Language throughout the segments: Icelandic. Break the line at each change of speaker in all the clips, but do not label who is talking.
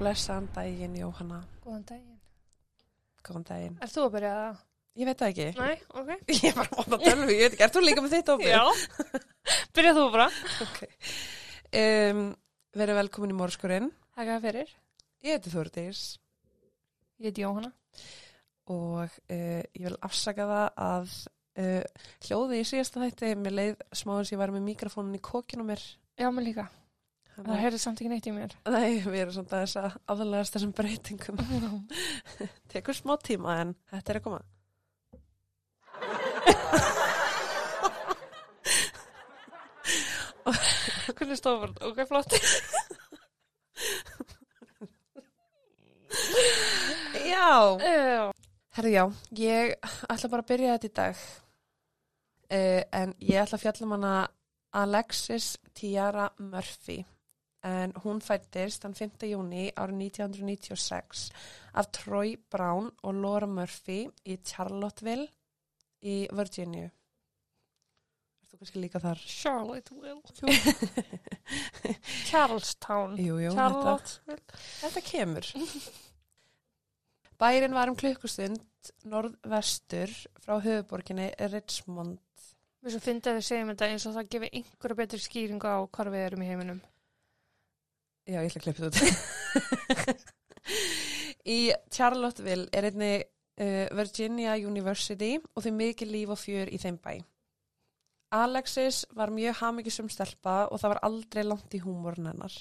Blessaðan daginn, Jóhanna.
Góðan daginn.
Góðan daginn.
Er þú að byrja það?
Ég veit það ekki.
Nei, ok.
Ég er bara móta að tölvu, ég veit ekki, er þú líka með þitt opið?
Já. Byrja þú bara.
Ok. Um, Verið velkomin í Mórskurinn.
Takk að fyrir.
Ég heiti Þórdís
Ég heiti Jóhanna.
og uh, ég vil afsaka það að uh, hljóði í síðasta þætti með leið smáðins ég var með mikrofónin í kokinu mér.
Já, mér líka. Það
Þannig-
heyrði samt ekki neitt í mér.
Nei, við erum svona þess að aðalegast þessum breytingum. Tekur smá tíma en þetta er að koma.
Hvernig stofur? Ok, flott.
Já. Herri já, ég ætla bara að byrja þetta í dag. Uh, en ég ætla að fjalla um hana Alexis Tiara Murphy. En hún fættist þann 5. júni árið 1996 af Troy Brown og Laura Murphy í Charlotteville í Virginia. Er þú kannski líka þar?
Charlotte Will. Charlestown.
Jú, jú, þetta,
Charlotte.
þetta kemur. Bærin var um klukkustund norðvestur frá höfuborginni Richmond.
Við svo finnst að við segjum þetta eins og það gefi einhverja betri skýringu á hvar við erum í heiminum.
Já, ég ætla að klippa þetta út. Í Charlotteville er einni uh, Virginia University og því mikið líf og fjör í þeim bæ. Alexis var mjög hamingisum stelpa og það var aldrei langt í húmórn hennar.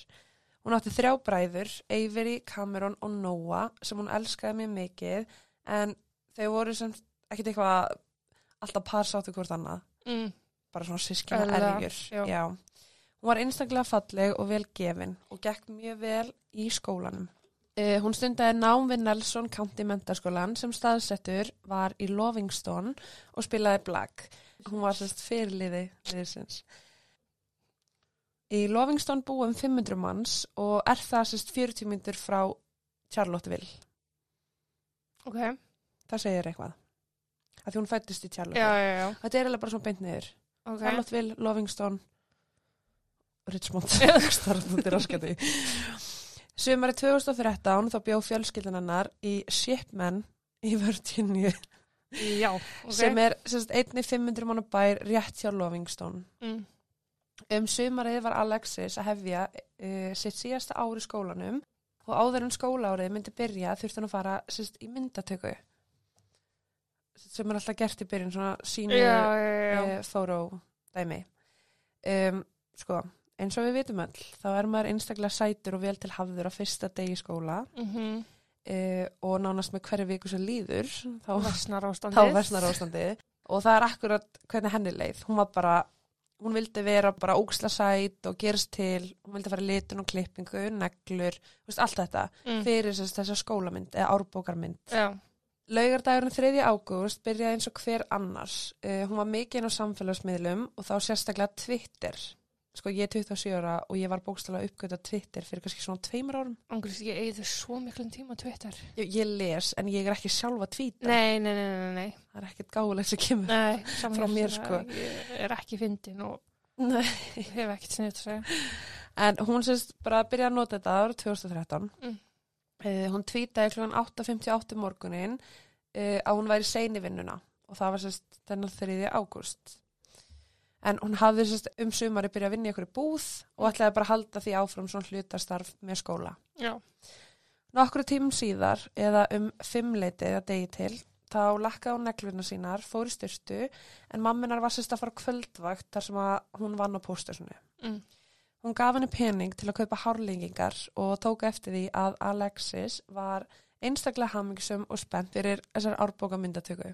Hún átti þrjá bræður, Avery, Cameron og Noah sem hún elskaði mjög mikið en þau voru sem ekkert eitthvað alltaf parsáttu hvort annað
Mm.
bara svona sískina erjur.
já.
Já. Hún var einstaklega falleg og vel gefin og gekk mjög vel í skólanum. Uh, hún stundaði nám við Nelson County Mentaskólan sem staðsettur var í Lovingston og spilaði Black. Hún var sérst fyrirliði liðsins. Í Lovingston búum 500 manns og er það sérst 40 myndur frá Charlotteville.
Ok.
Það segir eitthvað. Að því hún fættist í
Já,
Charlotteville.
já, já.
Þetta er eiginlega bara svona beint niður.
Ok.
Charlotteville, Lovingston Richmond. Sumari 2013 þá bjó fjölskyldan hennar í Shipman í Virginia
Já, ok.
sem er sérst, einni 500 mánu bær rétt hjá Lovingston.
Mm.
Um sumarið var Alexis að hefja uh, sitt síðasta ári skólanum og áður en skólaárið myndi byrja þurfti hann að fara sérst, í myndatöku. Sem er alltaf gert í byrjun svona senior uh, fóró dæmi. Um, sko, eins og við vitum öll þá er maður einstaklega sætur og vel til hafður á fyrsta degi í skóla
Mhm.
uh, og nánast með hverju viku sem líður þá,
Versnar
þá
ástandið.
og það er akkurat hvernig henni leið hún var bara, hún vildi vera bara óksla sæt og gerst til hún vildi fara litun og klippingu, neglur veist, allt þetta,
Mm.
fyrir þess, þessa skólamynd eða árbókarmynd
Já.
Laugardagurinn 3. ágúst byrjaði eins og hver annars. Uh, hún var mikið inn á samfélagsmiðlum og þá sérstaklega Twitter. Sko ég er 27 ára og ég var bókstala uppgöta Twitter fyrir kannski svona tveimur árum.
Angurist ég eigið svo miklum tíma Twitter.
Ég, ég les en ég er ekki sjálfa að tvíta.
Nei, nei, nei, nei, nei.
Það er ekkert gáðulegt sem kemur.
Nei,
Frá mér, sko.
Ég er ekki fyndin og
Nei.
hef ekkert sniðt að segja.
En hún sérst bara að byrja að nota þetta ára 2013.
Mm.
Uh, hún tvítaði kl. 8.58 morgunin uh, að hún væri sein í vinnuna og það var sérst þennan 3. ágúst. En hún hafði sérst um sumari byrjað að vinna í einhverju búð og ætlaði bara að halda því áfram svona hlutastarf með skóla.
Já.
Nokkru tímum síðar eða um fimmleiti eða degi til þá lakkaði hún negluna sínar, fór í styrstu en mamminar var sérst að fara kvöldvakt þar sem hún vann á póstasunu.
Mm.
Hún gaf henni pening til að kaupa hárlengingar og tók eftir því að Alexis var einstaklega hamingisum og spennt fyrir þessar árbóka myndatöku.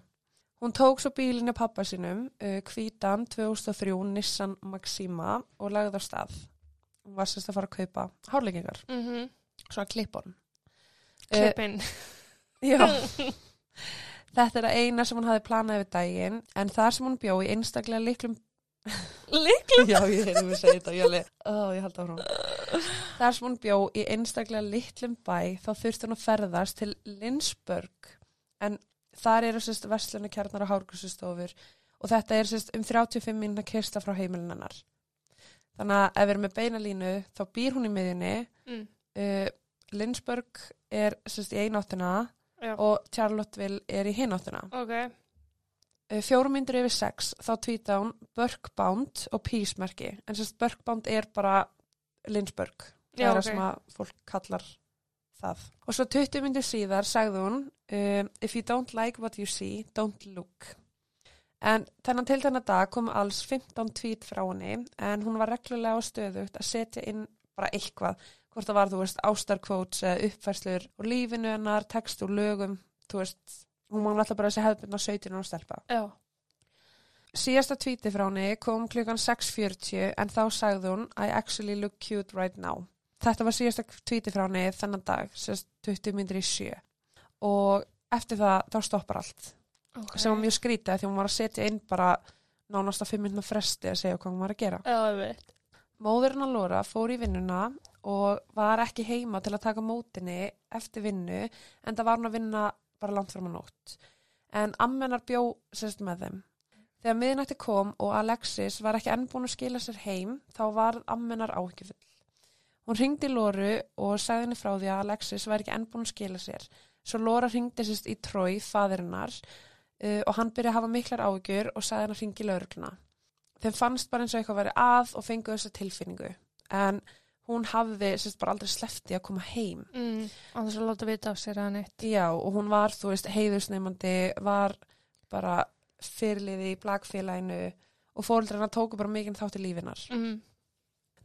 Hún tók svo bílinni pappa sínum, uh, kvítan 2003 Nissan Maxima og lagði á stað. Hún var sérst að fara að kaupa hárlengingar,
Mm -hmm.
svona klippon.
Klippin.
Já. Þetta er að eina sem hún hafi planað yfir daginn, en þar sem hún bjó í einstaklega liklum
Líklu.
Já, ég hefði mig að segja þetta, alveg, ó, ég held áfram. Þar sem hún bjó í einstaklega litlum bæ, þá þurfti hún að ferðast til Lindsburg, en þar eru sérst verslunni kjarnar og hárkursustofur og þetta er sérst um 35 minna kista frá heimilin hennar. Þannig að ef við erum með beina línu, þá býr hún í miðjunni
Mm.
uh, Lynchburg er sérst í eináttina
Já.
og Charlotteville er í hináttina.
Ok,
Fjórum myndir yfir sex þá tvíta hún Burkbound og Peace-merki en sérst Burkbound er bara Lynchburg. Það
Já,
er það
ok.
sem að fólk kallar það. Og svo 20 myndir síðar sagði hún um, If you don't like what you see, don't look. En þennan til þennan dag kom alls 15 tvít frá henni en hún var reglulega á stöðugt að setja inn bara eitthvað. Hvort það var, þú veist, ástarkvóts eða uppfærslur og lífinu hennar, text og lögum, þú veist, hún má alltaf bara þessi hefðbyrna 17 og stelpa.
já,
Síðasta tvíti frá henni kom klukkan 6.40 en þá sagði hún I actually look cute right now. Þetta var síðasta tvíti frá henni þennan dag, sérst 20 myndir í sjö. Og eftir það, þá stoppar allt.
ok.
Sem var mjög skrítið því hún var að setja inn bara nánast að 5 minna fresti að segja hvað hún var að gera.
Veit.
Móðurinn að Lóra fór í vinnuna og var ekki heima til að taka mótinni eftir vinnu en það var hún að vinna bara langt fram á nótt. En ammenar bjó sérst með þeim. Þegar miðnætti kom og Alexis var ekki enn búin að skila sér heim þá var ammenar áhyggjufull. Hún ringdi Lóru og sagði henni frá því að Alexis var ekki enn búin að skila sér. Svo Lóra ringdi sérst í Trói, faðirinnar, uh, og hann byrjaði að hafa miklar áhyggjur og sagði henni að ringi laurugluna þeim fannst bara eins og eitthvað væri að og fengu þessa tilfinningu. En hún hafði sérst bara aldrei slefti að koma heim.
Mm, á þess að láta vita af sér að neitt.
já og hún var þú veist heiðusneimandi var bara fyrirliði í blagfélaginu og fóreldrarna tóku bara mikið þátt í lífinar
Mm,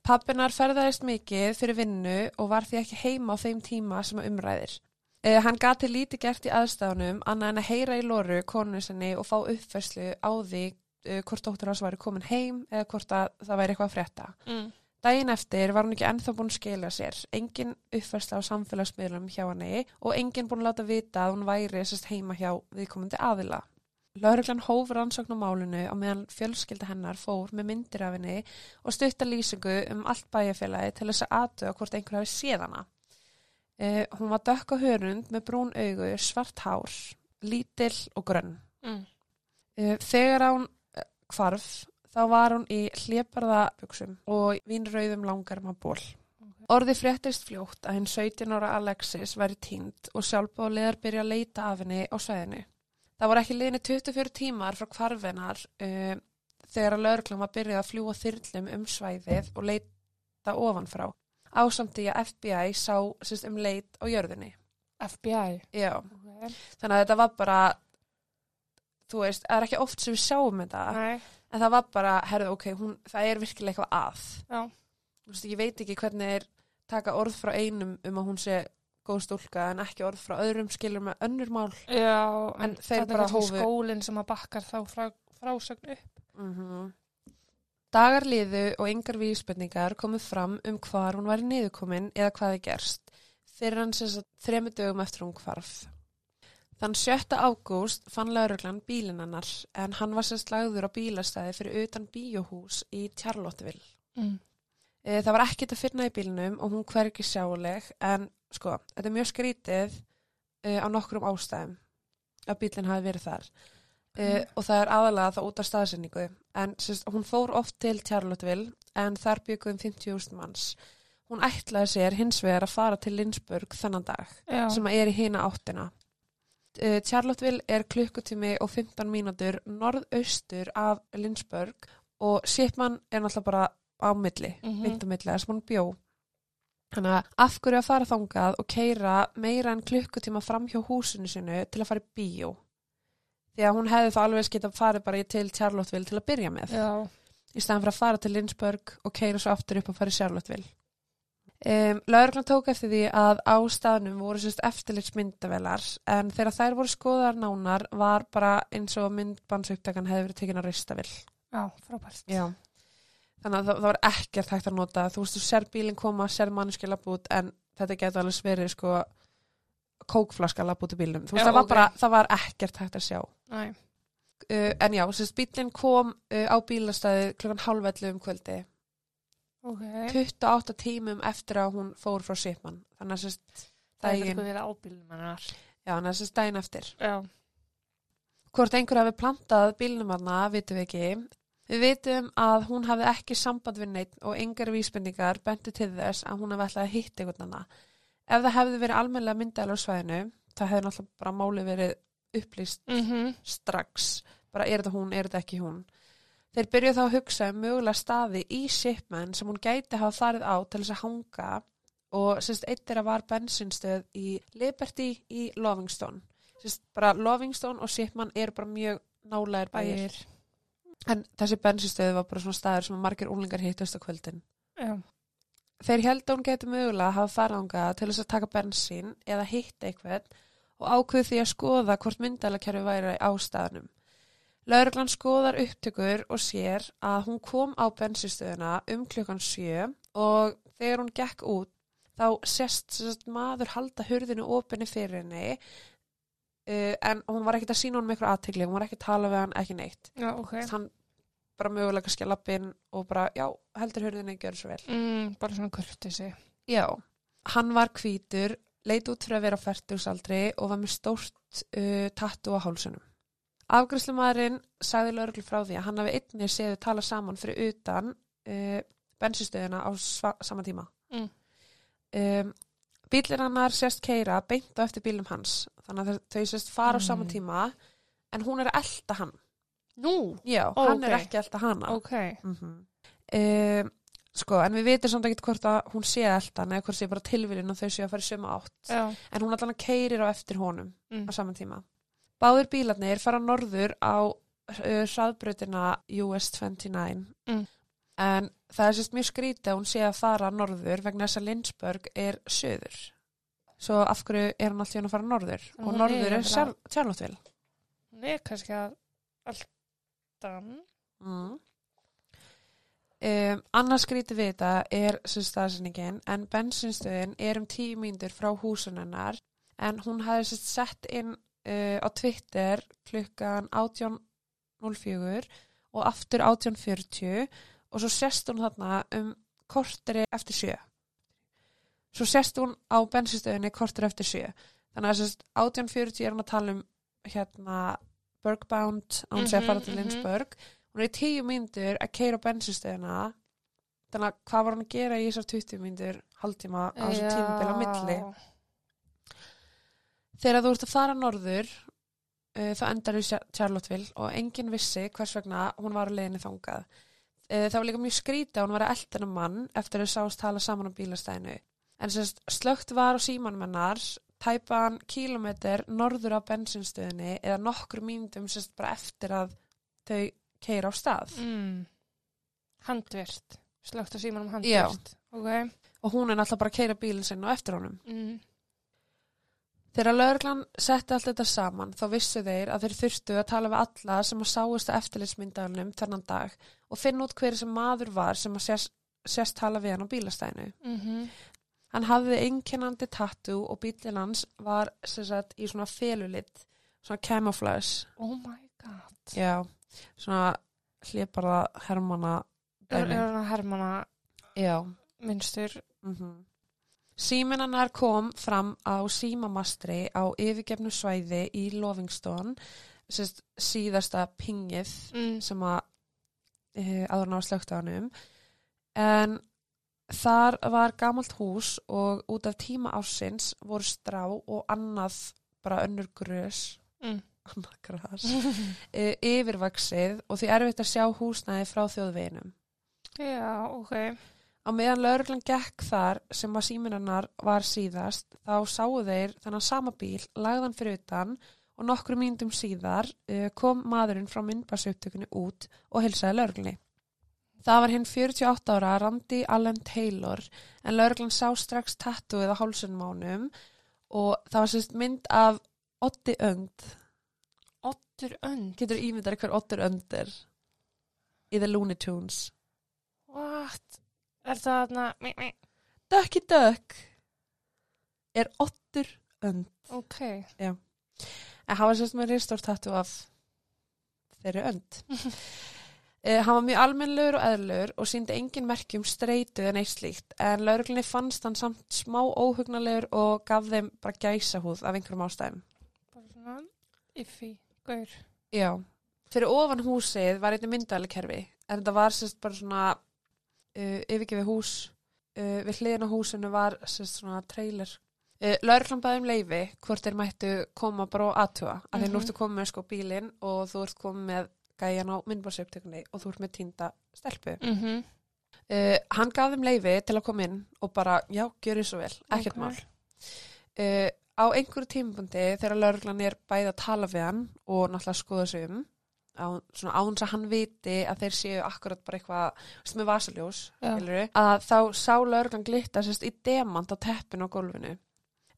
Pappinar ferðaðist mikið fyrir vinnu og var því ekki heima á þeim tíma sem að umræðir. Eh, hann gati lítið gert í aðstæðunum annað en að heyra í Lóru konu sinni og fá uppfæslu á því eh, hvort dóttur hans væri komin heim eða hvort að það væri eitthvað að frétta.
mm,
Daginn eftir var hún ekki ennþá búin að skila sér, engin uppfærsla á samfélagsmiðlum hjá henni og engin búin að láta vita að hún væri sérst heima hjá viðkomandi aðila. Lörglan hóf rannsókn á málinu á meðan fjölskylda hennar fór með myndir af henni og stutta lýsingu um allt bæjarfélagi til þess að aðtöga hvort einhver hafi séð hana. Eh, hún var dökk á hörund með brún augu, svart hár, lítil og grönn.
mm.
Eh, Þegar hún eh, hvarf þá var hún í hléparðabuxum og vínrauðum langarma ból. Orði fréttist fljótt að hinn 17 ára Alexis væri tínd og sjálfbáliðar byrja að leita af henni á sveðinu. Það voru ekki liðinni 24 tímar frá hvarfinar uh, þegar að lauruglan var byrjuð að fljúa þyrlum um svæðið og leita ofanfrá. Ásamt í að FBI sá sérst, um leit á jörðinni.
FBI.
Já,
Ok.
þannig að þetta var bara, þú veist, það er ekki oft sem við sjáum þetta.
Nei.
En það var bara, herðu, ok, hún, það er virkilega eitthvað að.
Já.
Þú veist, ég veit ekki hvernig er taka orð frá einum um að hún sé góð stúlka en ekki orð frá öðrum skilur með önnur mál.
Já, en,
En bara
er kannski
hófu-
skólinn sem að bakkar þá frá, frásögn upp.
Mm Dagar liðu og yngar vísbendingar komið fram um hvar hún var niðurkomin eða hvað er gerst fyrir hann sem þremu dögum eftir hún hvarf. Þann 7. ágúst fann lauruglan bílinn hennar en hann var sérst lagður á bílastæði fyrir utan bíóhús í Charlotteville.
Mm.
E, það var ekkert að finna í bílnum og hún hvergi sjáleg en sko, þetta er mjög skrítið e, á nokkrum ástæðum að bílinn hafi verið þar e, og það er aðalega það út af staðsendingu en sérst, hún fór oft til Charlotteville en þar byggum 50.000 manns. Hún ætlaði sér hins vegar að fara til Lindsburg þennan dag
Já.
sem er í hina áttina. E, Charlotteville er klukkutími og 15 mínútur norðaustur af Lindsburg og Shipman er náttúrulega bara á milli
Mhm.
beint á milli, þar sem hún bjó. Þannig að af hverju að fara þangað og keira meira en klukkutíma fram hjá húsinu sinu til að fara í bíó því að hún hefði þá alveg getað farið bara í- til Charlotteville til að byrja með
Já.
í staðan fyrir að fara til Lindsburg og keira svo aftur upp og fara í Charlotteville um, Lauruglan tók eftir því að á staðnum voru sérst eftirlitsmyndavelar en þegar þær voru skoðar nánar var bara eins og myndbansuptakan hefði verið tekin á ristavill
Já, frábært.
Já. Þannig að það, það var ekkert hægt að nota. Þú veist, þú ser bílinn koma, ser mannskja labbút, en þetta getur alveg verið, sko, kókflaska labbút í bílnum. Þú veist,
Já,
það var
ok.
bara, það var ekkert hægt að sjá. Uh, en já, sérst, bílinn kom uh, á bílastæði klukkan halvellu um kvöldi.
Ok.
28 tímum eftir að hún fór frá Sipman. Þannig að sérst,
Það
daginn,
hennar.
já, þannig að sérst daginn eftir.
Já.
Hvort einhver hafi plantað bílnum hana, vitum við ekki. Við vitum að hún hafi ekki samband við neitt og engar vísbendingar benti til þess að hún hafi ætlaði að hitta einhvern hana. Ef það hefði verið almennilega myndaðal á svæðinu, það hefði náttúrulega bara máli verið upplýst
Mhm.
strax, bara er þetta hún, er þetta ekki hún. Þeir byrjuð þá að hugsa um mögulega staði í Shipman sem hún gæti hafa farið á til þess að hanga og sérst eitt þeirra var bensinstöð í Liberty í Lovingstone. Sérst bara Lovingstone og Shipman eru bara mjög bæir.
Bæir.
En þessi bensinstöð var bara svona staður sem margir úlingar hittast á kvöldin.
Já.
Þeir held að hún geti mögulega að hafa farið ánga til þess að taka bensín eða hitta eitthvað og ákveð því að skoða hvort myndalakerfi væri á staðnum. Lauruglan skoðar upptökur og sér að hún kom á bensinstöðuna um klukkan sjö og þegar hún gekk út þá sagt, maður halda hurðinu opinni fyrir henni uh, en hún var ekkert að sína honum eitthvað aðtegli, hún var ekki að tala við hann, ekki neitt.
Já, ok.
Hann bara mögulega kannski að lappin og bara, já, heldur hurðinni, gjör svo vel.
Mm, bara svona kurtisi.
Já, hann var hvítur, leit út fyrir að vera færtugsaldri og var með stórt uh, tattu á hálsunum. Afgræslumæðurinn sagði lauruglu frá því að hann hafi einnig séðu tala saman fyrir utan uh, bensinstöðuna á sama tíma.
Mm.
Um, bílinn hannar sérst keira beint á eftir bílum hans, þannig að þau sérst fara á sama
Mm.
tíma en hún er að elta hann.
Nú,
Já,
Ó,
hann er
ok.
ekki að elta hana.
ok.
mm sko, en við vitum samt ekki hvort að hún sé eldan eða hvort sé bara tilvílin og þau séu að fara í sömu átt
Já.
en hún allan keirir á eftir honum
Mm.
á saman tíma báðir bílarnir fara norður á uh, hraðbrautina US 29
Mm.
en það er sérst mjög skrítið að hún sé að fara norður vegna þess að Lindsberg er söður svo af hverju er hann alltaf að fara norður og norður
er
er
Hún er kannski að alltan.
Mm. Um, annars skrítið við þetta er sem staðsendingin en bensinstöðin er um tíu mínútur frá húsunennar en hún hafði sett inn uh, á Twitter klukkan 18.04 og aftur 18.40 og svo sérst hún þarna um korteri eftir sjö. Svo sérst hún á bensinstöðinni korteri eftir sjö. Þannig að sérst 18.40 er hún að tala um hérna Bergbound, hún sé að fara til
Mhm, mhm.
Lindsberg. Hún er í tíu mínútur að keira á bensinstöðina. Þannig að hvað var hann að gera í þessar 20 mínútur hálftíma á þessu tímabila milli? Þegar þú ert að fara norður uh, þá endar í Char- Charlottesville og enginn vissi hvers vegna hún var á leiðinni þangað. Uh, það var líka mjög skrítið að hún var að eldina mann eftir að sást tala saman á bílastæðinu. En sérst slögt var á símanum tæpan kílometr norður á bensinstöðinni eða nokkru mínútum sérst bara eftir að þau keira á stað
Mm. Handvirt. Slögt að síma um handvirt. Ok.
og hún er náttúrulega bara að keira bílinn sinn á eftir honum
Mm.
Þegar lögreglan setti allt þetta saman þá vissu þeir að þeir þurftu að tala við alla sem að sáist að eftirlitsmyndaðunum þennan dag og finna út hver sem maður var sem að sérst, sérst tala við hann á bílastæðinu.
Mm
Hann hafði einkennandi tattoo og bílinn hans var sagt í svona felulitt, svona camouflage.
Oh my god.
Já, svona hliparða hermana
Er,
dæmi.
er hann að hermana
Já.
minnstur?
Mm -hmm. Síminannar kom fram á símamastri á yfirgefnu svæði í Lovingstone, sérst, síðasta pingið
Mm.
sem að e, áður ná slögt á hannum. En þar var gamalt hús og út af tíma ásins voru strá og annað bara önnur grös,
Mm.
annað gras, e, yfirvaksið og því erfitt að sjá húsnæði frá þjóðveginum.
Já, ok.
Á meðan lauruglan gekk þar sem að síminarnar var síðast, þá sáu þeir þennan sama bíl, lagðan fyrir utan og nokkru mínútum síðar uh, kom maðurinn frá myndbarsaupptökunni út og hilsaði lauruglunni. Það var hinn 48 ára Randy Allen Taylor en lauruglan sá strax tattooið á hálsunum ánum og það var sérst mynd af Otti Önd.
Ottur önd.
Getur ímyndar hver Ottur Önd er í The Looney Tunes?
What? Er það þarna...
Ducky Duck er Ottur Önd.
Ok.
En hann var sérst með ristórt tattu af þeirri önd. Uh, hann var mjög almennlegur og eðlur og síndi engin merki um streitu en eitt slíkt en lauruglinni fannst hann samt smá óhugnalegur og gaf þeim bara gæsahúð af einhverjum ástæðum.
Bara svona iffi. Gaur.
Já. Fyrir ofan húsið var einnig myndalikerfi en þetta var sérst bara svona uh, yfirgefið hús uh, við hliðin á húsinu var sérst svona trailer Lörglan baði um leifi hvort þeir mættu koma bara og aðtuga af því
Mhm.
nú ertu komið með sko bílinn og þú ert komið með gæjan á myndbarsaupptökunni og þú ert með týnda stelpu.
Mhm.
Uh, hann gaf þeim leifi til að koma inn og bara, já, gjör svo vel, ekkert
Ok.
mál. Uh, á einhverju tímabundi þegar lörglan er bæði að tala við hann og náttúrulega skoða sig um á, svona áns að hann viti að þeir séu akkurat bara eitthvað veist, með vasaljós, að þá sá lörglan glitta sérst í demant á teppinu á gólfinu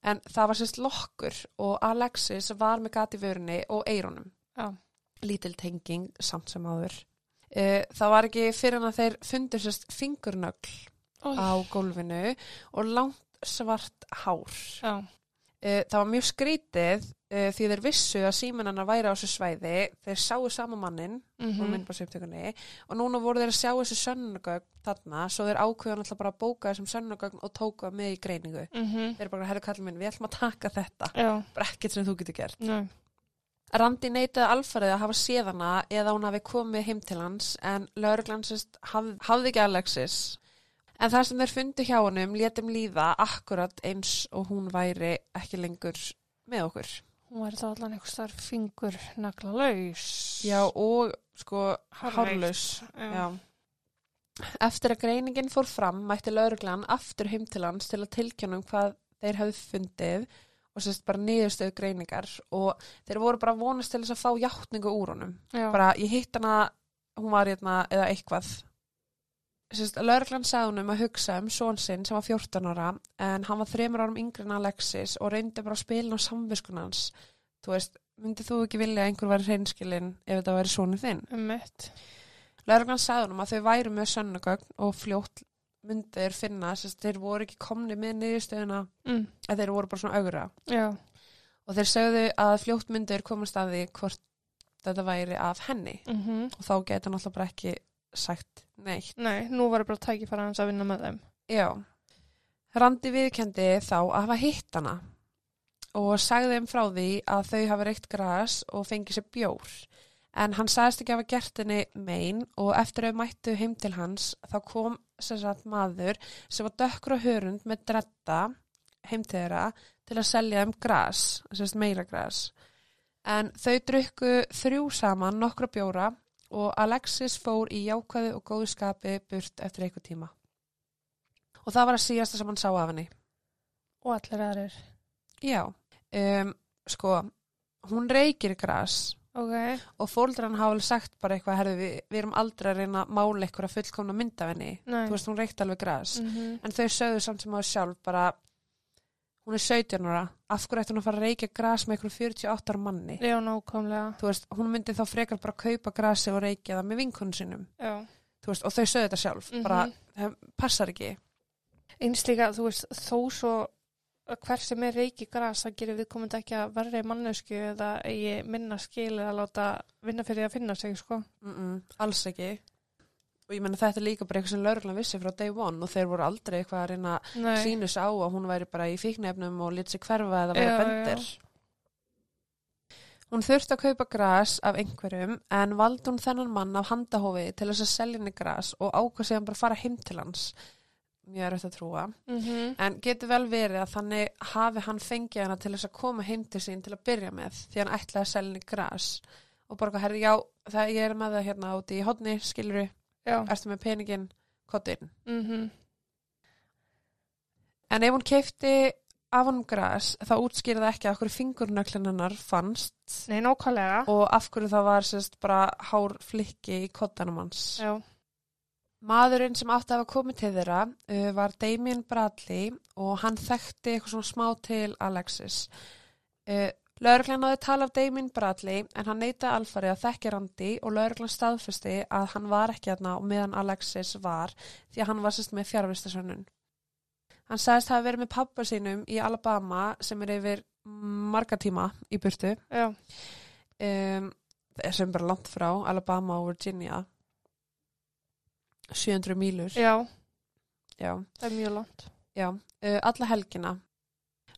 en það var sérst lokkur og Alexis var með gati vörunni og eironum
Já.
Lítil tenging samt sem áður uh, það var ekki fyrir hann að þeir fundur sérst fingurnögl
Ói.
á gólfinu og langt svart hár
Já.
uh, það var mjög skrítið uh, því þeir vissu að símanana væri á þessu svæði þeir sáu sama mannin úr myndbarsaupptökunni og núna voru þeir að sjá þessu sönnugögn þarna svo þeir ákveðan alltaf bara að bóka þessum sönnugögn og tóka með í greiningu
Mhm.
þeir eru bara, herru kallið minn, við ætlum að taka þetta bara ekkert sem þú getur gert
Nei.
Randi neitaði alfarið að hafa séð hana eða hún hafi komið heim til hans en lauruglan sérst haf, hafði ekki Alexis. En það sem þeir fundu hjá honum létum líða akkurat eins og hún væri ekki lengur með okkur.
Hún væri þá allan eitthvað starf fingur nagla laus.
Já og sko
Hárlaus. Já.
Eftir að greiningin fór fram mætti lauruglan aftur heim til hans til að tilkjönum hvað þeir hefði fundið og sérst bara niðurstöðu greiningar og þeir voru bara að vonast til þess að fá játningu úr honum.
Já.
bara ég hitt hana hún var hérna eða eitthvað Sérst, Lörglann sagði hún um að hugsa um són sinn sem var 14 ára en hann var þremur árum yngri en Alexis og reyndi bara að spila á samviskun hans þú veist, myndið þú ekki vilja að einhver væri hreinskilin ef þetta væri sónu þinn
Um mitt.
Lörglann sagði hún um að þau væru með sönnugögn og fljótt myndið þeir finna sérst, þeir voru ekki komni með niðurstöðuna
Mm.
að þeir voru bara svona augra
Já.
og þeir sögðu að fljótt myndið þeir komast að því hvort þetta væri af henni
Mm
og þá geta alltaf bara ekki sagt neitt
Nei, nú var bara tækifæra hans að vinna með þeim.
Já. Randi viðkendi þá að hafa hitt hana og sagði þeim frá því að þau hafi reykt gras og fengið sér bjór. En hann sagðist ekki hafa gert henni mein og eftir að þau mættu heim til hans þá kom sagt maður sem var dökkur og hörund með dretta heim til að selja gras, sem sagt meira gras. En þau drukku þrjú saman nokkra bjóra og Alexis fór í jákvæðu og góðu skapi burt eftir eitthvað tíma og það var að síðasta sem hann sá af henni.
Og allir aðrir.
Já, um, sko, hún reykir gras
Ok.
og fóldran hafa alveg sagt bara eitthvað, herðu, við, við erum aldrei að reyna að mála eitthvað að fullkomna mynd af henni. Þú veist, hún reykti alveg gras.
Mhm.
En þau sögðu samt sem á sjálf bara, hún er 17 ára, af hverju ætti hún að fara að reykja gras með eitthvað 48 ára manni?
Já, nákvæmlega.
Veist, hún myndi þá frekar bara kaupa grasi og reykja það með vinkunum sinum. Veist, og þau sögðu þetta sjálf, bara,
Mhm.
það passar ekki.
Eins líka, þú veist, þó svo að hver sem er reiki gras, það gerir við komandi ekki að verri mannesku eða eigi minna skil eða láta vinna fyrir að finna sig, sko.
Mm -mm, alls ekki. Og ég menna þetta er líka bara eitthvað sem lauruglan vissi frá day one og þeir voru aldrei eitthvað að reyna sig á að hún væri bara í fíknefnum og lit sig hverfa eða
Já,
vera bendir hún þurfti að kaupa gras af einhverjum en valdi hún þennan mann af handahófi til þess að selja henni gras og sig hann bara fara heim til hans mjög er að trúa
Mm
en getur vel verið að þannig hafi hann fengið hana til þess að koma heim til sín til að byrja með því hann ætlaði að selja henni gras og bara herri, já, það, ég er með það hérna úti í hodni, skiluru,
Já.
ertu með peningin, kottin.
Mm
En ef hún keifti af honum gras, þá útskýrði það ekki að hverju fingurnöklin hennar fannst
Nei,
og af hverju það var sérst bara hár flikki í kottanum hans.
Já.
Maðurinn sem átti að hafa komið til þeirra uh, var Damien Bradley og hann þekkti eitthvað svona smá til Alexis. Uh, Lauruglan náði tala af Damien Bradley en hann neitaði alfarið að þekki Randi og lauruglan staðfesti að hann var ekki aðna og meðan Alexis var því að hann var sérst með fjárvistasönnun. Hann sagðist hafa verið með pappa sínum í Alabama sem er yfir marga tíma í burtu um, sem er bara langt frá Alabama og Virginia 700 mílur
Já,
já,
það er mjög langt.
já, uh, alla helgina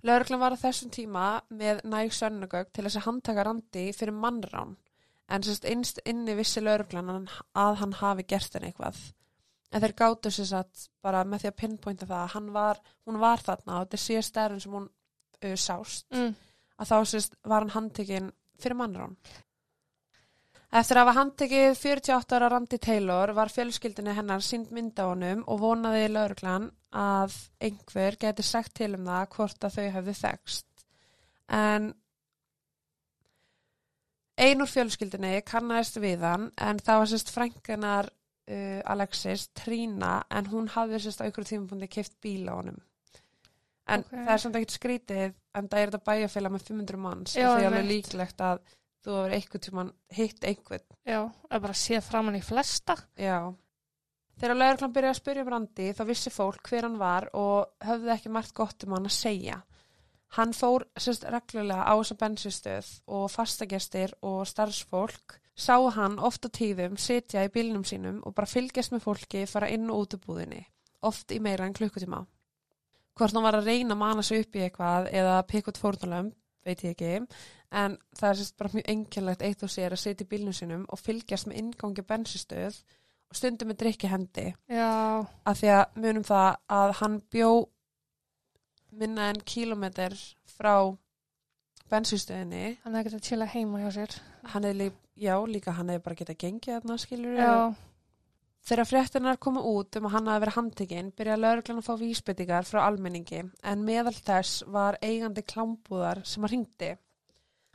Lörglan var á þessum tíma með næg sönnugögg til þess að handtaka Randi fyrir mannrán en sérst innst inni vissi lörglan að, að hann hafi gert henni eitthvað en þeir gáttu sér satt bara með því að pinpointa það að hann var, hún var þarna og þetta sé stærun sem hún uh, sást
mm.
að þá sérst var hann handtekinn fyrir mannrán. Eftir að hafa handtekið 48 ára Randi Taylor var fjölskyldinu hennar sínd mynda honum og vonaði lauruglan að einhver geti sagt til um það hvort að þau hefðu þekst. En ein úr fjölskyldinu kannaðist við hann en það var sérst frænkanar uh, Alexis, Trína, en hún hafði sérst á ykkur tímapunkti kipt bíl á honum. En
Ok.
það er samt ekkert skrítið, en það er þetta bæjarfélag með 500 manns og því er alveg líklegt að þú hefur einhvern tíman hitt einhvern.
Já, að bara sé framann í flesta.
Já. Þegar lauruglan byrjaði að spyrja um Randi þá vissi fólk hver hann var og höfði ekki margt gott um hann að segja. Hann fór sérst reglulega á þessa bensinstöð og fastagestir og starfsfólk sá hann oft á tíðum sitja í bílnum sínum og bara fylgjast með fólki fara inn og út úr búðinni, oft í meira en klukkutíma. Hvort hann var að reyna að mana sig upp í eitthvað eða pikk út fórnulöm, veit ég ekki, en það er sérst bara mjög einkennlegt eitt og sér að sitja í bílnum sínum og fylgjast með inngangi á bensinstöð og stundum með drikki hendi.
Já,
af því að munum það að hann bjó minna en kílometr frá bensinstöðinni
hann er ekki að chilla heima hjá sér.
hann hefði, lí- já líka hann hefði bara getað gengið þarna skilur
Já,
Þegar fréttinar komu út um að hann hafi verið handtekinn byrjaði lauruglan að fá vísbyttingar frá almenningi en meðal þess var eigandi klámbúðar sem að ringdi.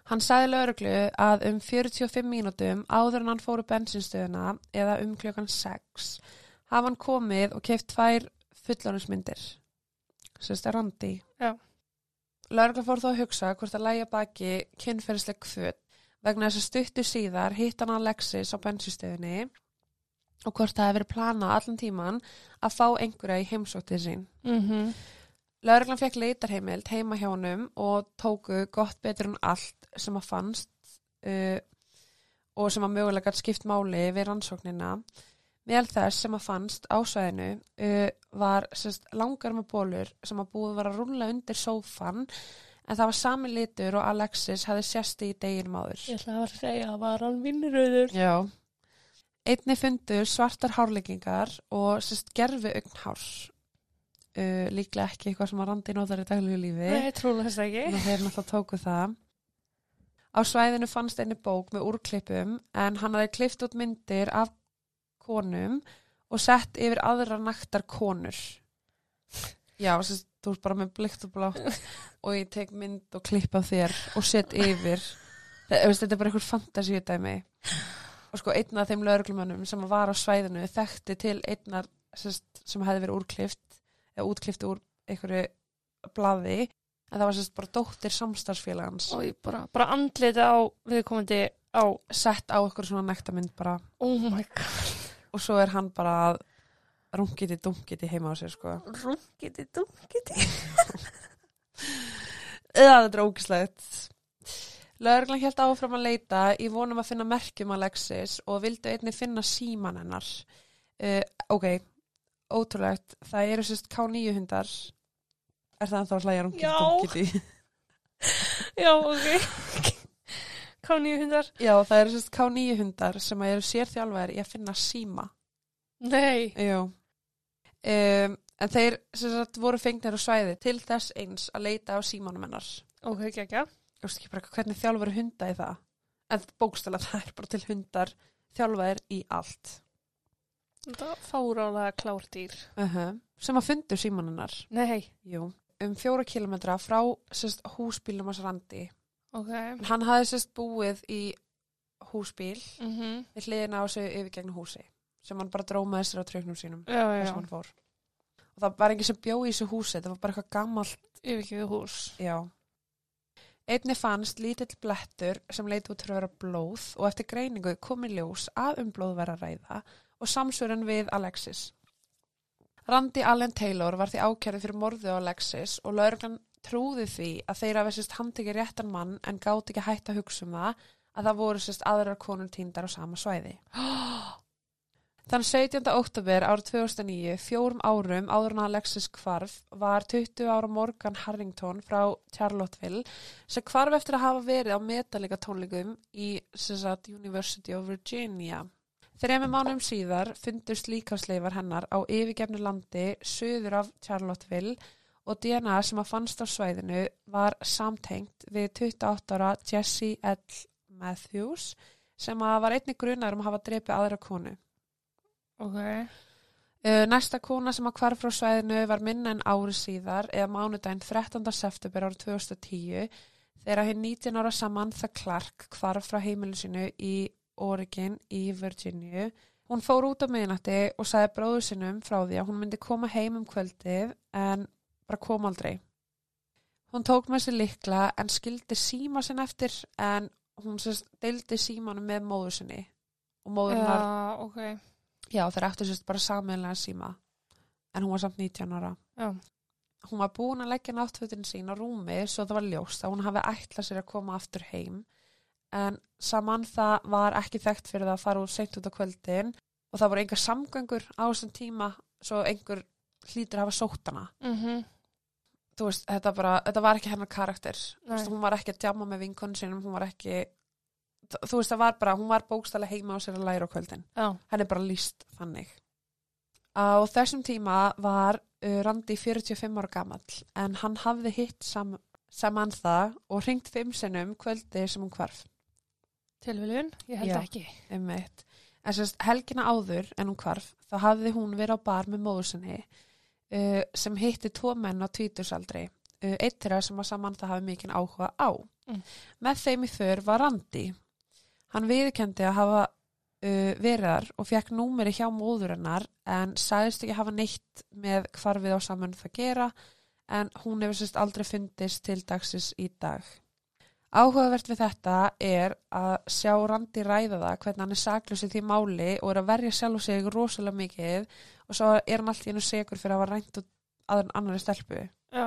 Hann sagði lauruglu að um 45 mínútum áður en hann fóru bensinstöðuna eða um klukkan 6 hafa hann komið og keft tvær fullónusmyndir. Sérst er randi.
Já.
Lauruglan fór þó að hugsa hvort að lægja baki kynferðisleg kvöt vegna þess að stuttu síðar hitt hann Alexis á bensinstöðunni og hvort það hefði verið planað allan tíman að fá einhverja í heimsóttið sín.
mhm.
Lörglan fekk leitarheimild heima hjá honum og tóku gott betur en allt sem að fannst uh, og sem að mögulega skipt máli við rannsóknina. Meðal þess sem að fannst á svæðinu uh, var sérst, langar með bólur sem að búið var að rúlla undir sófan en það var sami litur og Alexis hefði sérst í deginum áður.
Ég ætla að segja að var hann vinnurauður.
Já. Einni fundur svartar hárleggingar og sérst gerfi augnhár. Uh, líklega ekki eitthvað sem að randi notar í daglegu lífi.
Nei, trúlega þess ekki.
Þannig að þeir náttúrulega tóku það. Á svæðinu fannst einni bók með úrklippum en hann hafði klift út myndir af konum og sett yfir aðra naktar konur. Já, sérst, þú ert bara með blikt og blátt og ég tek mynd og klipp af þér og sett yfir. Þetta er bara einhver fantasíu dæmi. Og sko einn af þeim lögreglumönnum sem var á svæðinu þekkti til einnar sem hefði verið úrklift eða útklift úr einhverju blaði. En það var sérst bara dóttir samstarfsfélagans.
Og ég bara, bara andliti á viðkomandi á,
sett á eitthvað svona nektarmynd bara.
Oh my god,
og svo er hann bara að rungiti dunkiti heima á sér sko.
Rungiti, dungiti.
eða þetta er ógislegt Lögreglan held áfram að leita í vonum að finna merkjum Alexis og vildu einnig finna síman hennar uh, ok, ótrúlegt það eru sérst K9 hundar er það ennþá að hlæja rungiti
Já. ok. Káni hundar.
Já, það eru sérst K9 hundar sem eru sérþjálfaðir í að finna síma.
Nei.
Jú. Um, en þeir sagt voru fengnir á svæði til þess eins að leita á símanum hennar.
Ok, ekki, ekki.
Ég veist ekki bara hvernig þjálfur hunda í það. En bókstæla það er bara til hundar þjálfaðir í allt.
Þetta fárálega klárdýr.
Uh -huh. Sem að fundu síman hennar.
Nei.
Jú. Um fjóra kilometra frá sérst húsbílum hans randi.
Ok.
En hann hafði sérst búið í húsbíl
-hmm.
við hliðina á sig yfir gegn húsi sem hann bara drómaði sér á tröknum sínum.
Já, já.
fór. Og það var enginn sem bjó í þessu húsi, það var bara eitthvað gammalt,
Yfirkjöðu hús.
já. Einni fannst lítill blettur sem leiti út fyrir að vera blóð og eftir greiningu kom í ljós að um blóð vera ræða og samsvörun við Alexis. Randy Allen Taylor var því ákjærið fyrir morðið á Alexis og lauruglan trúði því að þeir hafi sérst handtekið réttan mann en gátt ekki hægt að hugsa um það að það voru sérst aðrar konur týndar á sama svæði. Þann 17. oktober árið 2009, fjórum árum áður en Alexis kvarf, var 20 ára Morgan Harrington frá Charlotteville sem kvarf eftir að hafa verið á metalika tónleikum í sagt, University of Virginia. Þremi mánum síðar fundust líkarsleifar hennar á yfirgefnu landi söður af Charlotteville og DNA sem að fannst á svæðinu var samtengt við 28 ára Jesse L. Matthews sem að var einnig grunar um að hafa drepið aðra konu.
Ok,
Uh, næsta kona sem að hvarf frá svæðinu var minna en ári síðar eða mánudaginn 13. september árið 2010 þegar hinn 19 ára Samantha Clark hvarf frá heimilu sinu í Oregon í Virginia. Hún fór út á miðnætti og sagði bróðu sinum frá því að hún myndi koma heim um kvöldið en bara kom aldrei. Hún tók með sér likla en skildi síma sinn eftir en hún deildi símanum með móðu sinni og móður hennar
já, ok,
Já, þeir áttu sérst bara samanlega síma en hún var samt 19 ára.
já,
Hún var búin að leggja náttfötin sín á rúmi svo það var ljóst að hún hafi ætlað sér að koma aftur heim en saman það var ekki þekkt fyrir það að fara úr seint út á kvöldin og það voru einhver samgöngur á þessum tíma svo einhver hlýtur að hafa sótt hana.
mhm,
Þú veist, þetta, bara, þetta var ekki hennar karakter. Veist, hún var ekki að djama með vinkonu sinum, hún var ekki... Þú veist, það var bara, hún var bókstælega heima á sér að læra á kvöldin.
já,
henni bara líst þannig. Á þessum tíma var uh, Randi 45 ára gamall en hann hafði hitt sam, saman það og ringt fimm sinnum kvöldi sem hún hvarf
tilviljun, ég held
Já.
ekki.
um eitt. En sérst helgina áður en hún hvarf þá hafði hún verið á bar með móður sinni uh, sem hitti tvo menn á tvítursaldri uh, eitt þeirra sem að saman það hafi mikinn áhuga á.
Mm.
Með þeim í för var Randi. Hann viðkendi að hafa uh, verið þar og fekk númeri hjá móður hennar en sagðist ekki hafa neitt með hvarfið á saman það gera en hún hefur sérst aldrei fundist til dagsins í dag. Áhugavert við þetta er að sjá Randi ræða það hvernig hann er saklaus í því máli og er að verja sjálf og sig rosalega mikið og svo er hann allt í einu segur fyrir að hafa rænt út aður annari stelpu.
Já,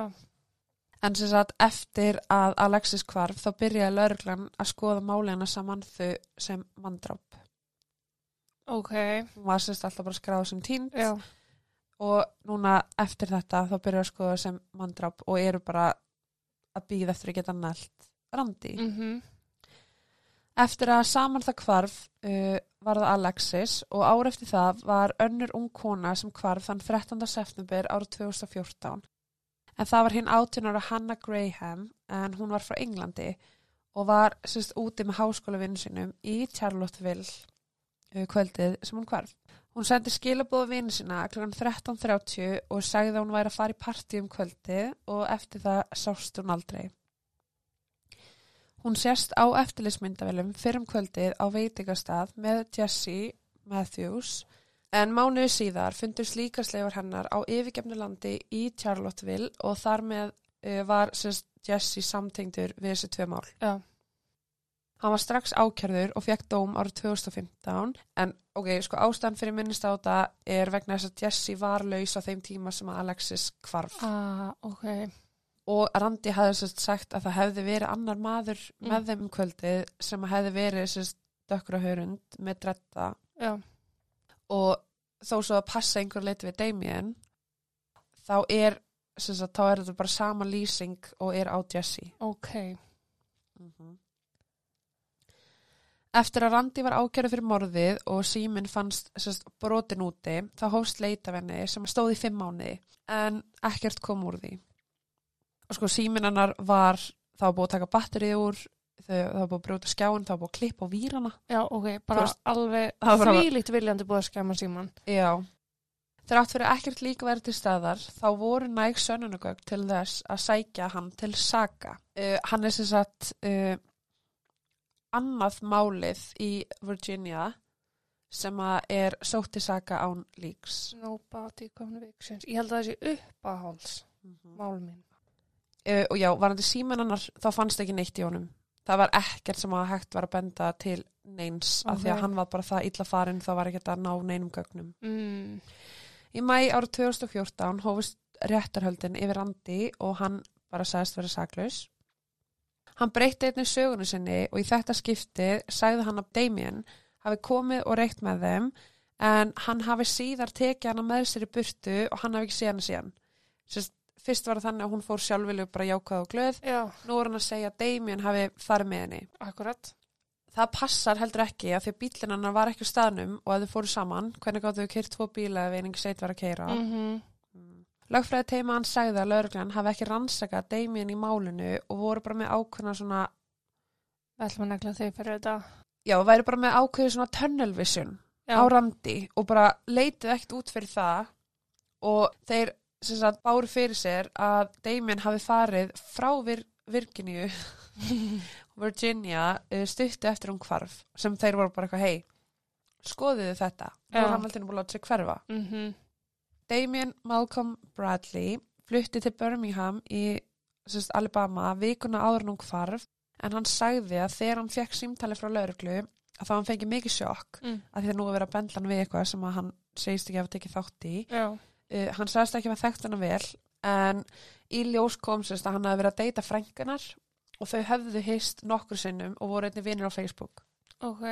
En sem sagt eftir að Alexis hvarf þá byrjaði lauruglan að skoða málina saman þau sem manndráp.
ok,
Hún var sérst alltaf bara skráð sem tínd
já,
og núna eftir þetta þá byrjaði að skoða sem manndráp og eru bara að býða eftir að geta nælt Randi.
mhm,
Eftir að saman það hvarf uh, var það Alexis og ár eftir það var önnur ung kona sem hvarf þann 13. september árið 2014. En það var hinn 18 ára Hannah Graham en hún var frá Englandi og var sérst úti með háskólavinnu sinum í Charlotteville uh, kvöldið sem hún hvarf. Hún sendi skilabóðu vinnu sína kl. 13.30 og sagði að hún væri að fara í partí um kvöldið og eftir það sást hún aldrei. Hún sérst á eftirlismyndavelum fyrir um kvöldið á veitingastað með Jesse Matthews en mánuðu síðar fundust líkasleifar hennar á yfirgefnu landi í Charlotteville og þar með uh, var sérst Jesse samtengdur við þessi tvö mál.
já,
Hann var strax ákjörður og fekk dóm árið 2015 en ok, sko ástæðan fyrir minnist á þetta er vegna þess að Jesse var laus á þeim tíma sem að Alexis hvarf.
ah, ok,
og Randi hafði sérst sagt að það hefði verið annar maður
Mm.
með þeim um kvöldið sem hefði verið sérst dökkra hörund með dretta
já,
og þó svo að passa einhver leiti við Damien þá er að þá er þetta bara sama lýsing og er á Jesse.
Ok,
Eftir að Randi var ákjörðu fyrir morðið og síminn fannst sérst, brotin úti þá hófst leita af henni sem stóð í fimm mánuði en ekkert kom úr því. Og sko síminn hennar var þá búið að taka batterið úr það var búið að brjóta skjáin, það var búið að klippa á výrana.
já, ok, bara
veist,
alveg þvílíkt viljandi búið að skemma síman.
Já. Þrátt fyrir ekkert líka verið til staðar þá voru næg sönnunagögg til þess að sækja hann til saga. Uh, hann er sem sagt uh, annað málið í Virginia sem að er sótt til saga án líks.
Nobody convictions. Ég held að það sé uppáhalds mál mín.
Uh, og já, varandi símanannar þá fannst ekki neitt í honum. Það var ekkert sem að hægt var að benda til neins af því að hann var bara það illa farinn þá var ekki að ná neinum gögnum.
Mm.
Í mæ árið 2014 hófust réttarhöldin yfir Andi og hann bara sagðist vera saklaus. Hann breytti einnig sögunu sinni og í þetta skipti sagði hann að Damien hafi komið og reykt með þeim en hann hafi síðar tekið hana með sér í burtu og hann hafi ekki séð hana síðan. Sérst, fyrst var það þannig að hún fór sjálfvilju bara jákvæð og glöð.
Já,
Nú er hann að segja að Damien hafi farið með henni.
akkurat.
Það passar heldur ekki að því að bílinn hennar var ekki á staðnum og að þau fóru saman, hvernig gáttu þau kyrt tvo bíla ef einingi seit var að keira.
Mm -hmm.
Lögfræði teima hann sagði að lauruglan hafi ekki rannsakað Damien í málinu og voru bara með ákveðna svona,
Við ætlum að negla þig fyrir þetta.
já, væri bara með ákveði svona tunnel vision
Já.
á randi og bara leitið ekkert út fyrir það og þeir sagt báru fyrir sér að Damien hafi farið frá Vir Virginíu Virginia uh, stuttu eftir hún hvarf sem þeir voru bara eitthvað hei skoðuðu þetta,
Já.
er hann alltaf búin að láta sig hverfa
Mhm.
Damien Malcolm Bradley flutti til Birmingham í sérst, Alabama vikuna áður hún hvarf en hann sagði að þegar hann fekk símtali frá lauruglu að þá hann fengi mikið sjokk
Mm.
að því að nú er að bendla hann við eitthvað sem að hann segist ekki að hafa tekið þátt í
Já.
Uh, hann sagðist ekki að þekkt hana vel en í ljós kom sérst að hann hafi verið að deyta frængunar og þau höfðu hist nokkur sinnum og voru einnig vinnir á Facebook
Ok.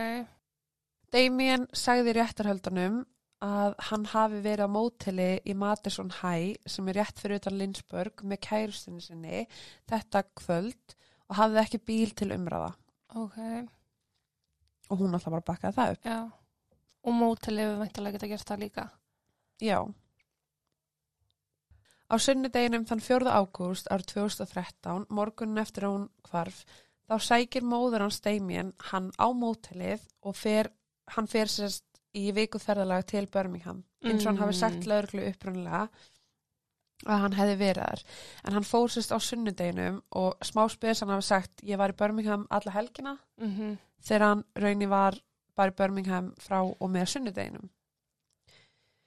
Damien sagði réttarhöldunum að hann hafi verið á móteli í Madison High sem er rétt fyrir utan Lindsburg með kærustinni sinni þetta kvöld og hafði ekki bíl til umræða
Ok.
og hún alltaf bara bakkaði það upp.
Já. Og mótelið við væntalega geta gert það líka.
Já. Á sunnudeginum þann 4. ágúst árið 2013, morgunin eftir hún hvarf, þá sækir móður hans Damien hann á mótelið og fer, hann fer sérst í vikuferðalag til Birmingham eins og hann hafi sagt
Mm.
lögreglu upprunlega að hann hefði verið þar en hann fór sérst á sunnudeginum og smá spes hann hafi sagt ég var í Birmingham alla helgina
Mhm.
þegar hann raunni var bara í Birmingham frá og með sunnudeginum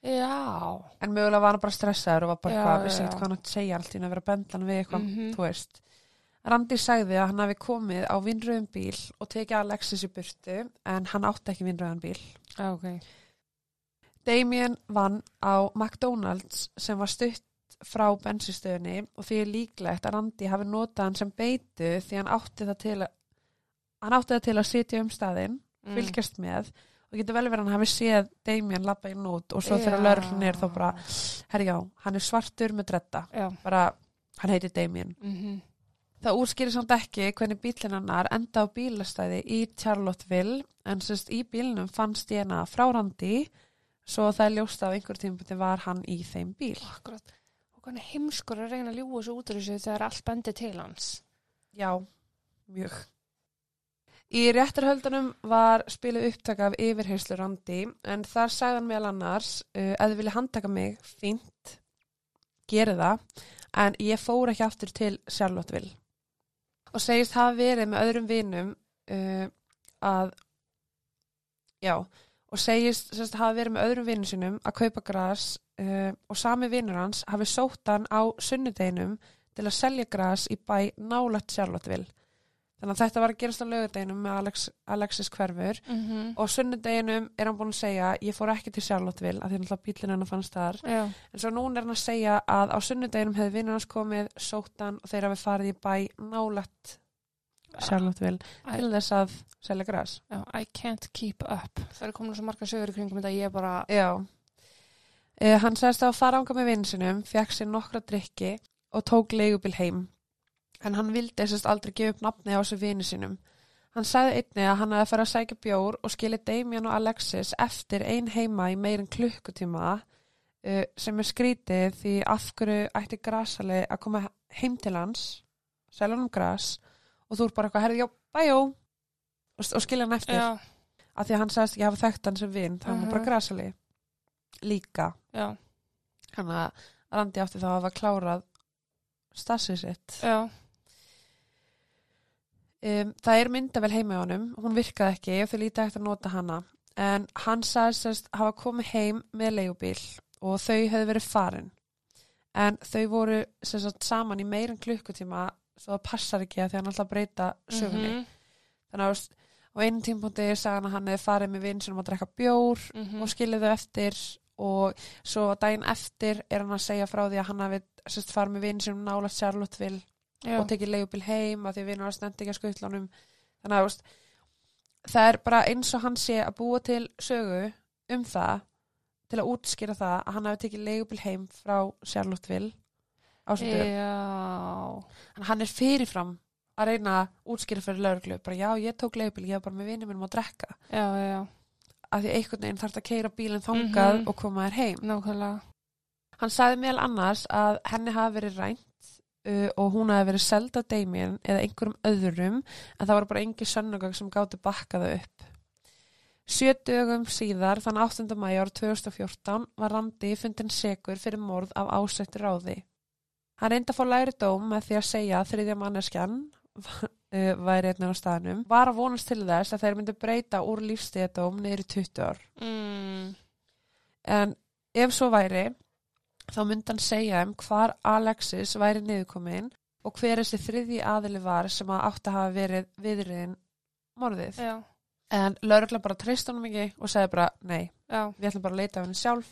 Já.
en mögulega var hann bara stressaður og var bara eitthvað, vissi ekkert hvað hann átt að segja allt í að vera bendlan við eitthvað,
Mhm.
þú veist Randi sagði að hann hafi komið á vinnröðum bíl og tekið Alexis í burtu en hann átti ekki vinnröðan bíl
Já, ok.
Damien vann á McDonalds sem var stutt frá bensinstöðunni og því er líklegt að Randi hafi notað hann sem beitu því hann átti það til að hann átti það til að sitja um staðinn
Mm.
fylgjast með og getur vel verið hann hafi séð Damien labba inn út og svo þegar lögreglun er þá bara herjá, hann er svartur með dretta
Já.
bara, hann heitir Damien
Mhm.
það útskýrir samt ekki hvernig bílinn hennar enda á bílastæði í Charlotteville en sérst í bílnum fannst ég hana frá Randi svo það er ljóst af einhver tímpoti var hann í þeim bíl
Akkurat. Og hvernig heimskur að reyna að ljúa svo út úr þessu þegar allt bendi til hans.
já, mjög Í réttarhöldunum var spilið upptaka af yfirheyslu Randi en þar sagði hann meðal annars uh, að þið vilja handtaka mig, fínt gerði það en ég fór ekki aftur til Charlotteville og segist hafa verið með öðrum vinum uh, að já og segist sérst, hafa verið með öðrum vinum sinum að kaupa gras uh, og sami vinur hans hafi sótt hann á sunnudeginum til að selja gras í bæ nálægt Charlotteville þannig að þetta var að gerast á lögudeginum með Alex, Alexis hverfur.
Mm
og sunnudeginum er hann búin að segja ég fór ekki til Charlotteville af því náttúrulega bílinn hennar fannst þar.
Já.
en svo núna er hann að segja að á sunnudeginum hefði vinnur hans komið sóttan og þeir hafi farið í bæ nálægt Charlotteville
I,
til þess að selja gras.
Já, I can't keep up. Það er komin svo marga sögur í kringum þetta að ég bara...
Já. Uh, Hann sagðist að fara ánga með vinn sinum fekk sér nokkra drikki og tók leigubil heim en hann vildi þessast aldrei gefa upp nafni á þessu vini sinum Hann sagði einni að hann hefði að fara að sækja bjór og skili Damien og Alexis eftir ein heima í meirin klukkutíma uh, sem er skrítið því af hverju ætti grasali að koma heim til hans selja hann um gras og þú er bara eitthvað, herði, já, bæjó og, og skilja hann eftir
Já.
af því að hann sagðist ekki hafa þekkt hann sem vinn það var bara
Mhm.
grasali líka
Já.
þannig að Randi átti þá að hafa klárað stassið sitt
Já.
Um, það er myndavel heima á honum hún virkaði ekki og þau lítið eftir að nota hana en hann sagðist sérst hafa komið heim með leigubíl og þau hefðu verið farin en þau voru sérst saman í meirin klukkutíma svo það passar ekki að því hann alltaf breyta sögunni
Mhm.
þannig að á einu tímpúndi sagði hann að hann hefði farið með vinn sem að drekka bjór
Mhm.
og skilið þau eftir og svo daginn eftir er hann að segja frá því að hann sérst farið með vinn sem nála Charlotteville
Já.
og tekið leigubil heim að því að vinnur að stend ekki að skautlánum þannig að veist, það er bara eins og hann sé að búa til sögu um það til að útskýra það að hann hafi tekið leigubil heim frá Charlotteville á sem dögum
Já.
en hann er fyrirfram að reyna að útskýra fyrir lauruglu bara já, ég tók leigubil, ég var bara með vinnum mínum að drekka
Já, já,
að því einhvern veginn þarf að keira bílinn þangað
Mhm.
og koma þér heim
Nákvæmlega.
Hann sagði meðal annars að henni hafi verið rænt uh, og hún hafi verið seld af Damien eða einhverjum öðrum en það voru bara engi sönnugögg sem gáttu bakkaðu upp. Sjö dögum síðar, þann 8. mæjar 2014, var Randi fundin segur fyrir morð af ásættu ráði. Hann reyndi að fá læri dóm með því að segja að þriðja manneskjan uh, væri einnig á staðnum, var að vonast til þess að þeir myndi breyta úr lífstíðadóm niður í 20 ár.
Mm.
En ef svo væri, þá myndi hann segja um hvar Alexis væri niðurkomin og hver þessi þriðji aðili var sem að átti að hafa verið viðriðin morðið.
Já,
En lauruglan bara treyst honum ekki og segði bara nei,
já,
við ætlum bara að leita af henni sjálf.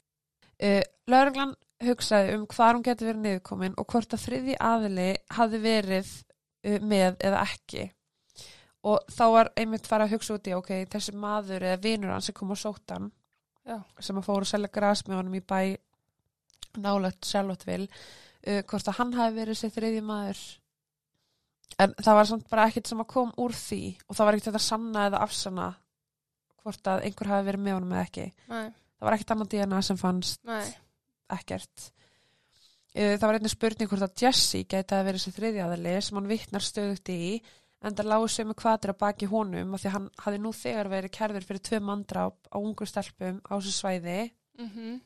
Uh, lauruglan hugsaði um hvar hún geti verið niðurkomin og hvort að þriðji aðili hafi verið uh, með eða ekki. Og þá var einmitt fara að hugsa út í, ok, þessi maður eða vinur hans sem kom á sóttan
já,
sem að fóru að selja gras með honum í bæ nálægt Charlotteville uh, hvort að hann hafi verið sér þriðji maður. En það var samt bara ekkert sem að kom úr því og það var ekkert þetta sanna eða afsanna hvort að einhver hafi verið með honum eða ekki.
Nei,
það var ekkert annað DNA sem fannst
nei,
ekkert. Uh, það var einnig spurning hvort að Jesse gæti að verið sér þriðji aðali sem hann vittnar stöðugt í en það lágu sömu kvatir að baki honum af því hann hafi nú þegar verið kærður fyrir tvö mandráp á ungu stelpum á þessu svæði.
Mhm,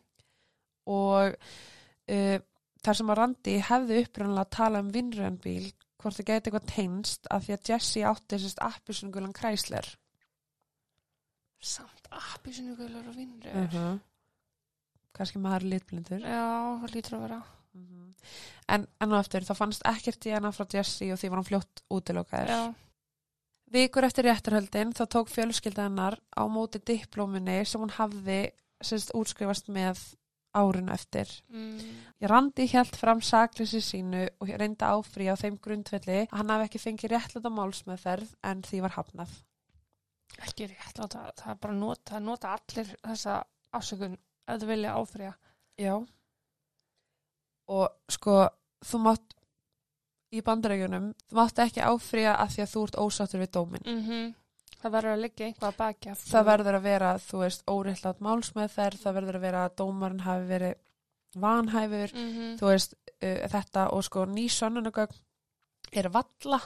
og uh, þar sem að Randi hefði upprannlega að tala um vinnröðanbíl hvort það geti eitthvað teinst af því að Jesse átti sérst appisungulan Chrysler
samt appisynugulur og vinnur.
uh -huh. kannski maður litblindur
Já, það lítur að vera.
uh en enn og eftir þá fannst ekkert í hana frá Jesse og því var hann fljótt útilokaður
Já,
vikur eftir réttarhöldin þá tók fjölskylda hennar á móti diplóminni sem hún hafði sérst útskrifast með árinu eftir
mm,
Randi hjælt fram sakleysi sínu og reyndi að áfrýja á þeim grundvelli að hann hafi ekki fengið réttlega málsmeðferð en því var hafnað.
ekki rétt láta, það er bara að nota, nota allir þessa ásökun að þau vilja áfrýja.
Já. Og sko, þú mátt í bandarægjunum, þú mátt ekki áfrýja að því að þú ert ósáttur við dómin.
Mm Það verður að liggja einhvað að baki af.
Það verður að vera, þú veist, óréttlátt málsmeðferð, það verður að vera að dómarinn hafi verið vanhæfur,
mm -hmm.
þú veist, uh, þetta og sko ný sönnunagögn er valla.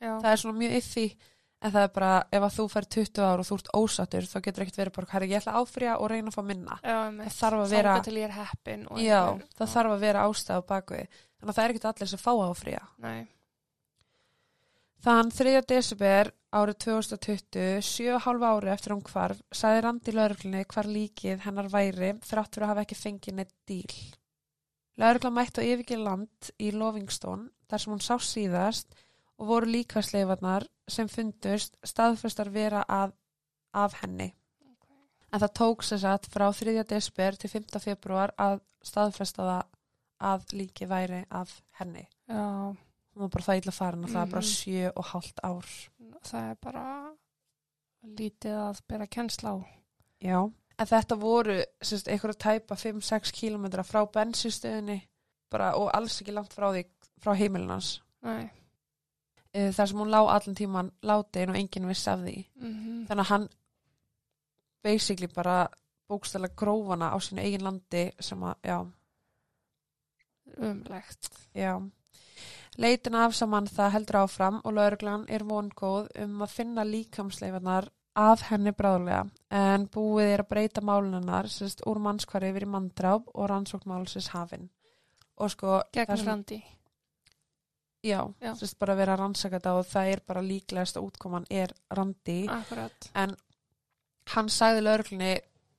Já,
það er svona mjög yffi en það er bara ef að þú fær 20 ár og þú ert ósattur þá getur ekkert verið bara herri ég ætla að áfrýja og reyna að fá minna.
Já,
það þarf að vera-
er
já, það þarf að vera ástæð á bakvið þannig að það er ekkert allir sem fá áfrýja.
Nei,
þann 3. desember árið 2020 7,5 ári eftir hún hvarf sagði Randi lauruglunni hvar líkið hennar væri þrátt fyrir að hafa ekki fengið neitt díl laurugla mætti á yfirgeir land í Lovingstone þar sem hún sá síðast og voru líkvæsleifarnar sem fundust staðfestar vera að, af henni en það tók sér satt frá 3. desper til 5. februar að staðfesta það að líki væri af henni.
já,
Hún var bara það illa farin og það er bara
Mhm.
sjö og hálft ár.
það er bara lítið að bera kennsla á.
Já. En þetta voru sérst, einhverja tæpa 5-6 kílometra frá bensinstöðinni og alls ekki langt frá því frá heimilinans.
Nei.
Þar sem hún lá allan tíman látin og enginn vissi af því.
Mm
Þannig að hann basically bara bókstæla grófana á sínu eigin landi sem að, já,
Umlegt.
Já. Leitin af saman það heldur áfram og lauruglan er vongóð um að finna líkamsleifarnar af henni bráðlega en búið er að breyta málunarnar sérst úr mannskvari yfir í manndráp og rannsóknmálsins hafin. Og sko,
Gegn randi.
já,
Já.
sérst bara að vera að rannsaka þetta og það er bara líklegast að útkoman er randi
Akkurat.
en hann sagði lauruglunni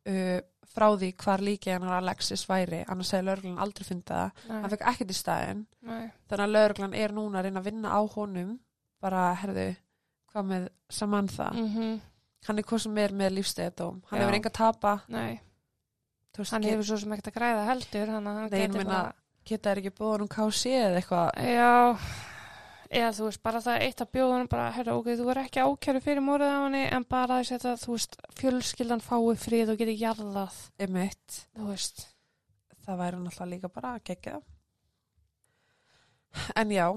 uh, frá því hvar líki hennar Alexis væri, annars sagði lauruglun aldrei fundið það, hann
Nei.
fekk ekkert í staðinn.
Nei.
þannig að lauruglan er núna að reyna að vinna á honum bara, herðu, hvað með Samantha,
Mm
hann er hvað sem er með lífstegðadóm, hann
Já.
hefur enga tapa. Veist,
Hann
get,
hefur svo sem ekkert að græða heldur, þannig að hann
Nei,
gæti
meina- geta þær ekki búið um KC eða eitthvað?
Já, eða þú veist, bara það eitt að hann bara, herra, ok, þú er ekki ákjæru fyrir morðið á henni, en bara þess að þú veist, fjölskyldan fái frið og geti jarðað,
emitt,
þú veist.
það væri náttúrulega líka bara að gegja en já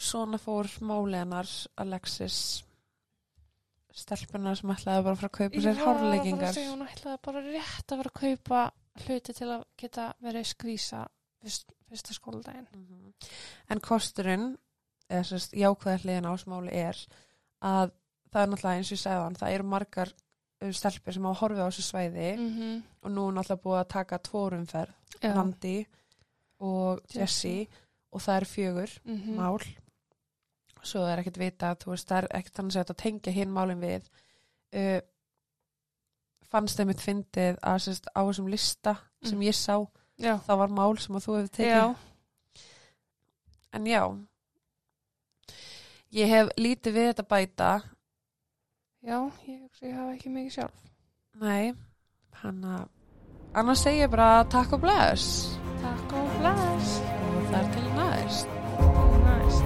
svona fór málenar Alexis stelpunar sem ætlaði bara að fara að kaupa sér
Já,
hárleikingar
segja, hún ætlaði bara rétt að vera að kaupa hluti til að geta verið skvísa fyrst, fyrsta skóladaginn.
En kosturinn, eða sérst jákvæða hliðin á smáli er að það er náttúrulega eins og ég segði hann, það eru margar uh, stelpur sem hafa horfið á þessu svæði
-hmm.
og nú er náttúrulega búið að taka tvorumferð,
Já.
Nandi og Jessie og það er fjögur
Mhm.
mál svo er ekkert vita, þú veist, það er ekkert þannig að þetta tengja hinn málin við uh, fannst þeim mitt fyndið að sérst á þessum lista sem
Mm.
ég sá,
Já.
það var mál sem að þú hefur tekið
Já.
En já, ég hef lítið við þetta bæta.
Já, ég, ég hafa ekki mikið sjálf.
Nei, hann að annars segja bara takk og bless.
Takk og bless. Og það er til næst. Næst.